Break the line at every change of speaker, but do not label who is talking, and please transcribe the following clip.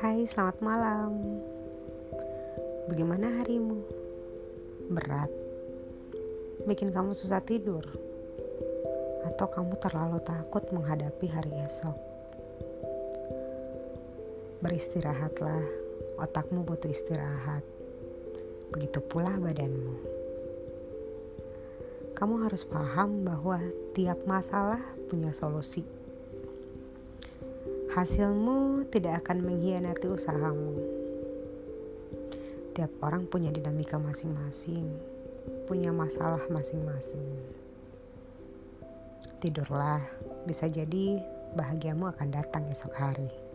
Hai, selamat malam. Bagaimana harimu? Berat? Bikin kamu susah tidur? Atau kamu terlalu takut menghadapi hari esok? Beristirahatlah, otakmu butuh istirahat. Begitu pula badanmu. Kamu harus paham bahwa tiap masalah punya solusi hasilmu tidak akan mengkhianati usahamu. Tiap orang punya dinamika masing-masing, punya masalah masing-masing. Tidurlah, bisa jadi bahagiamu akan datang esok hari.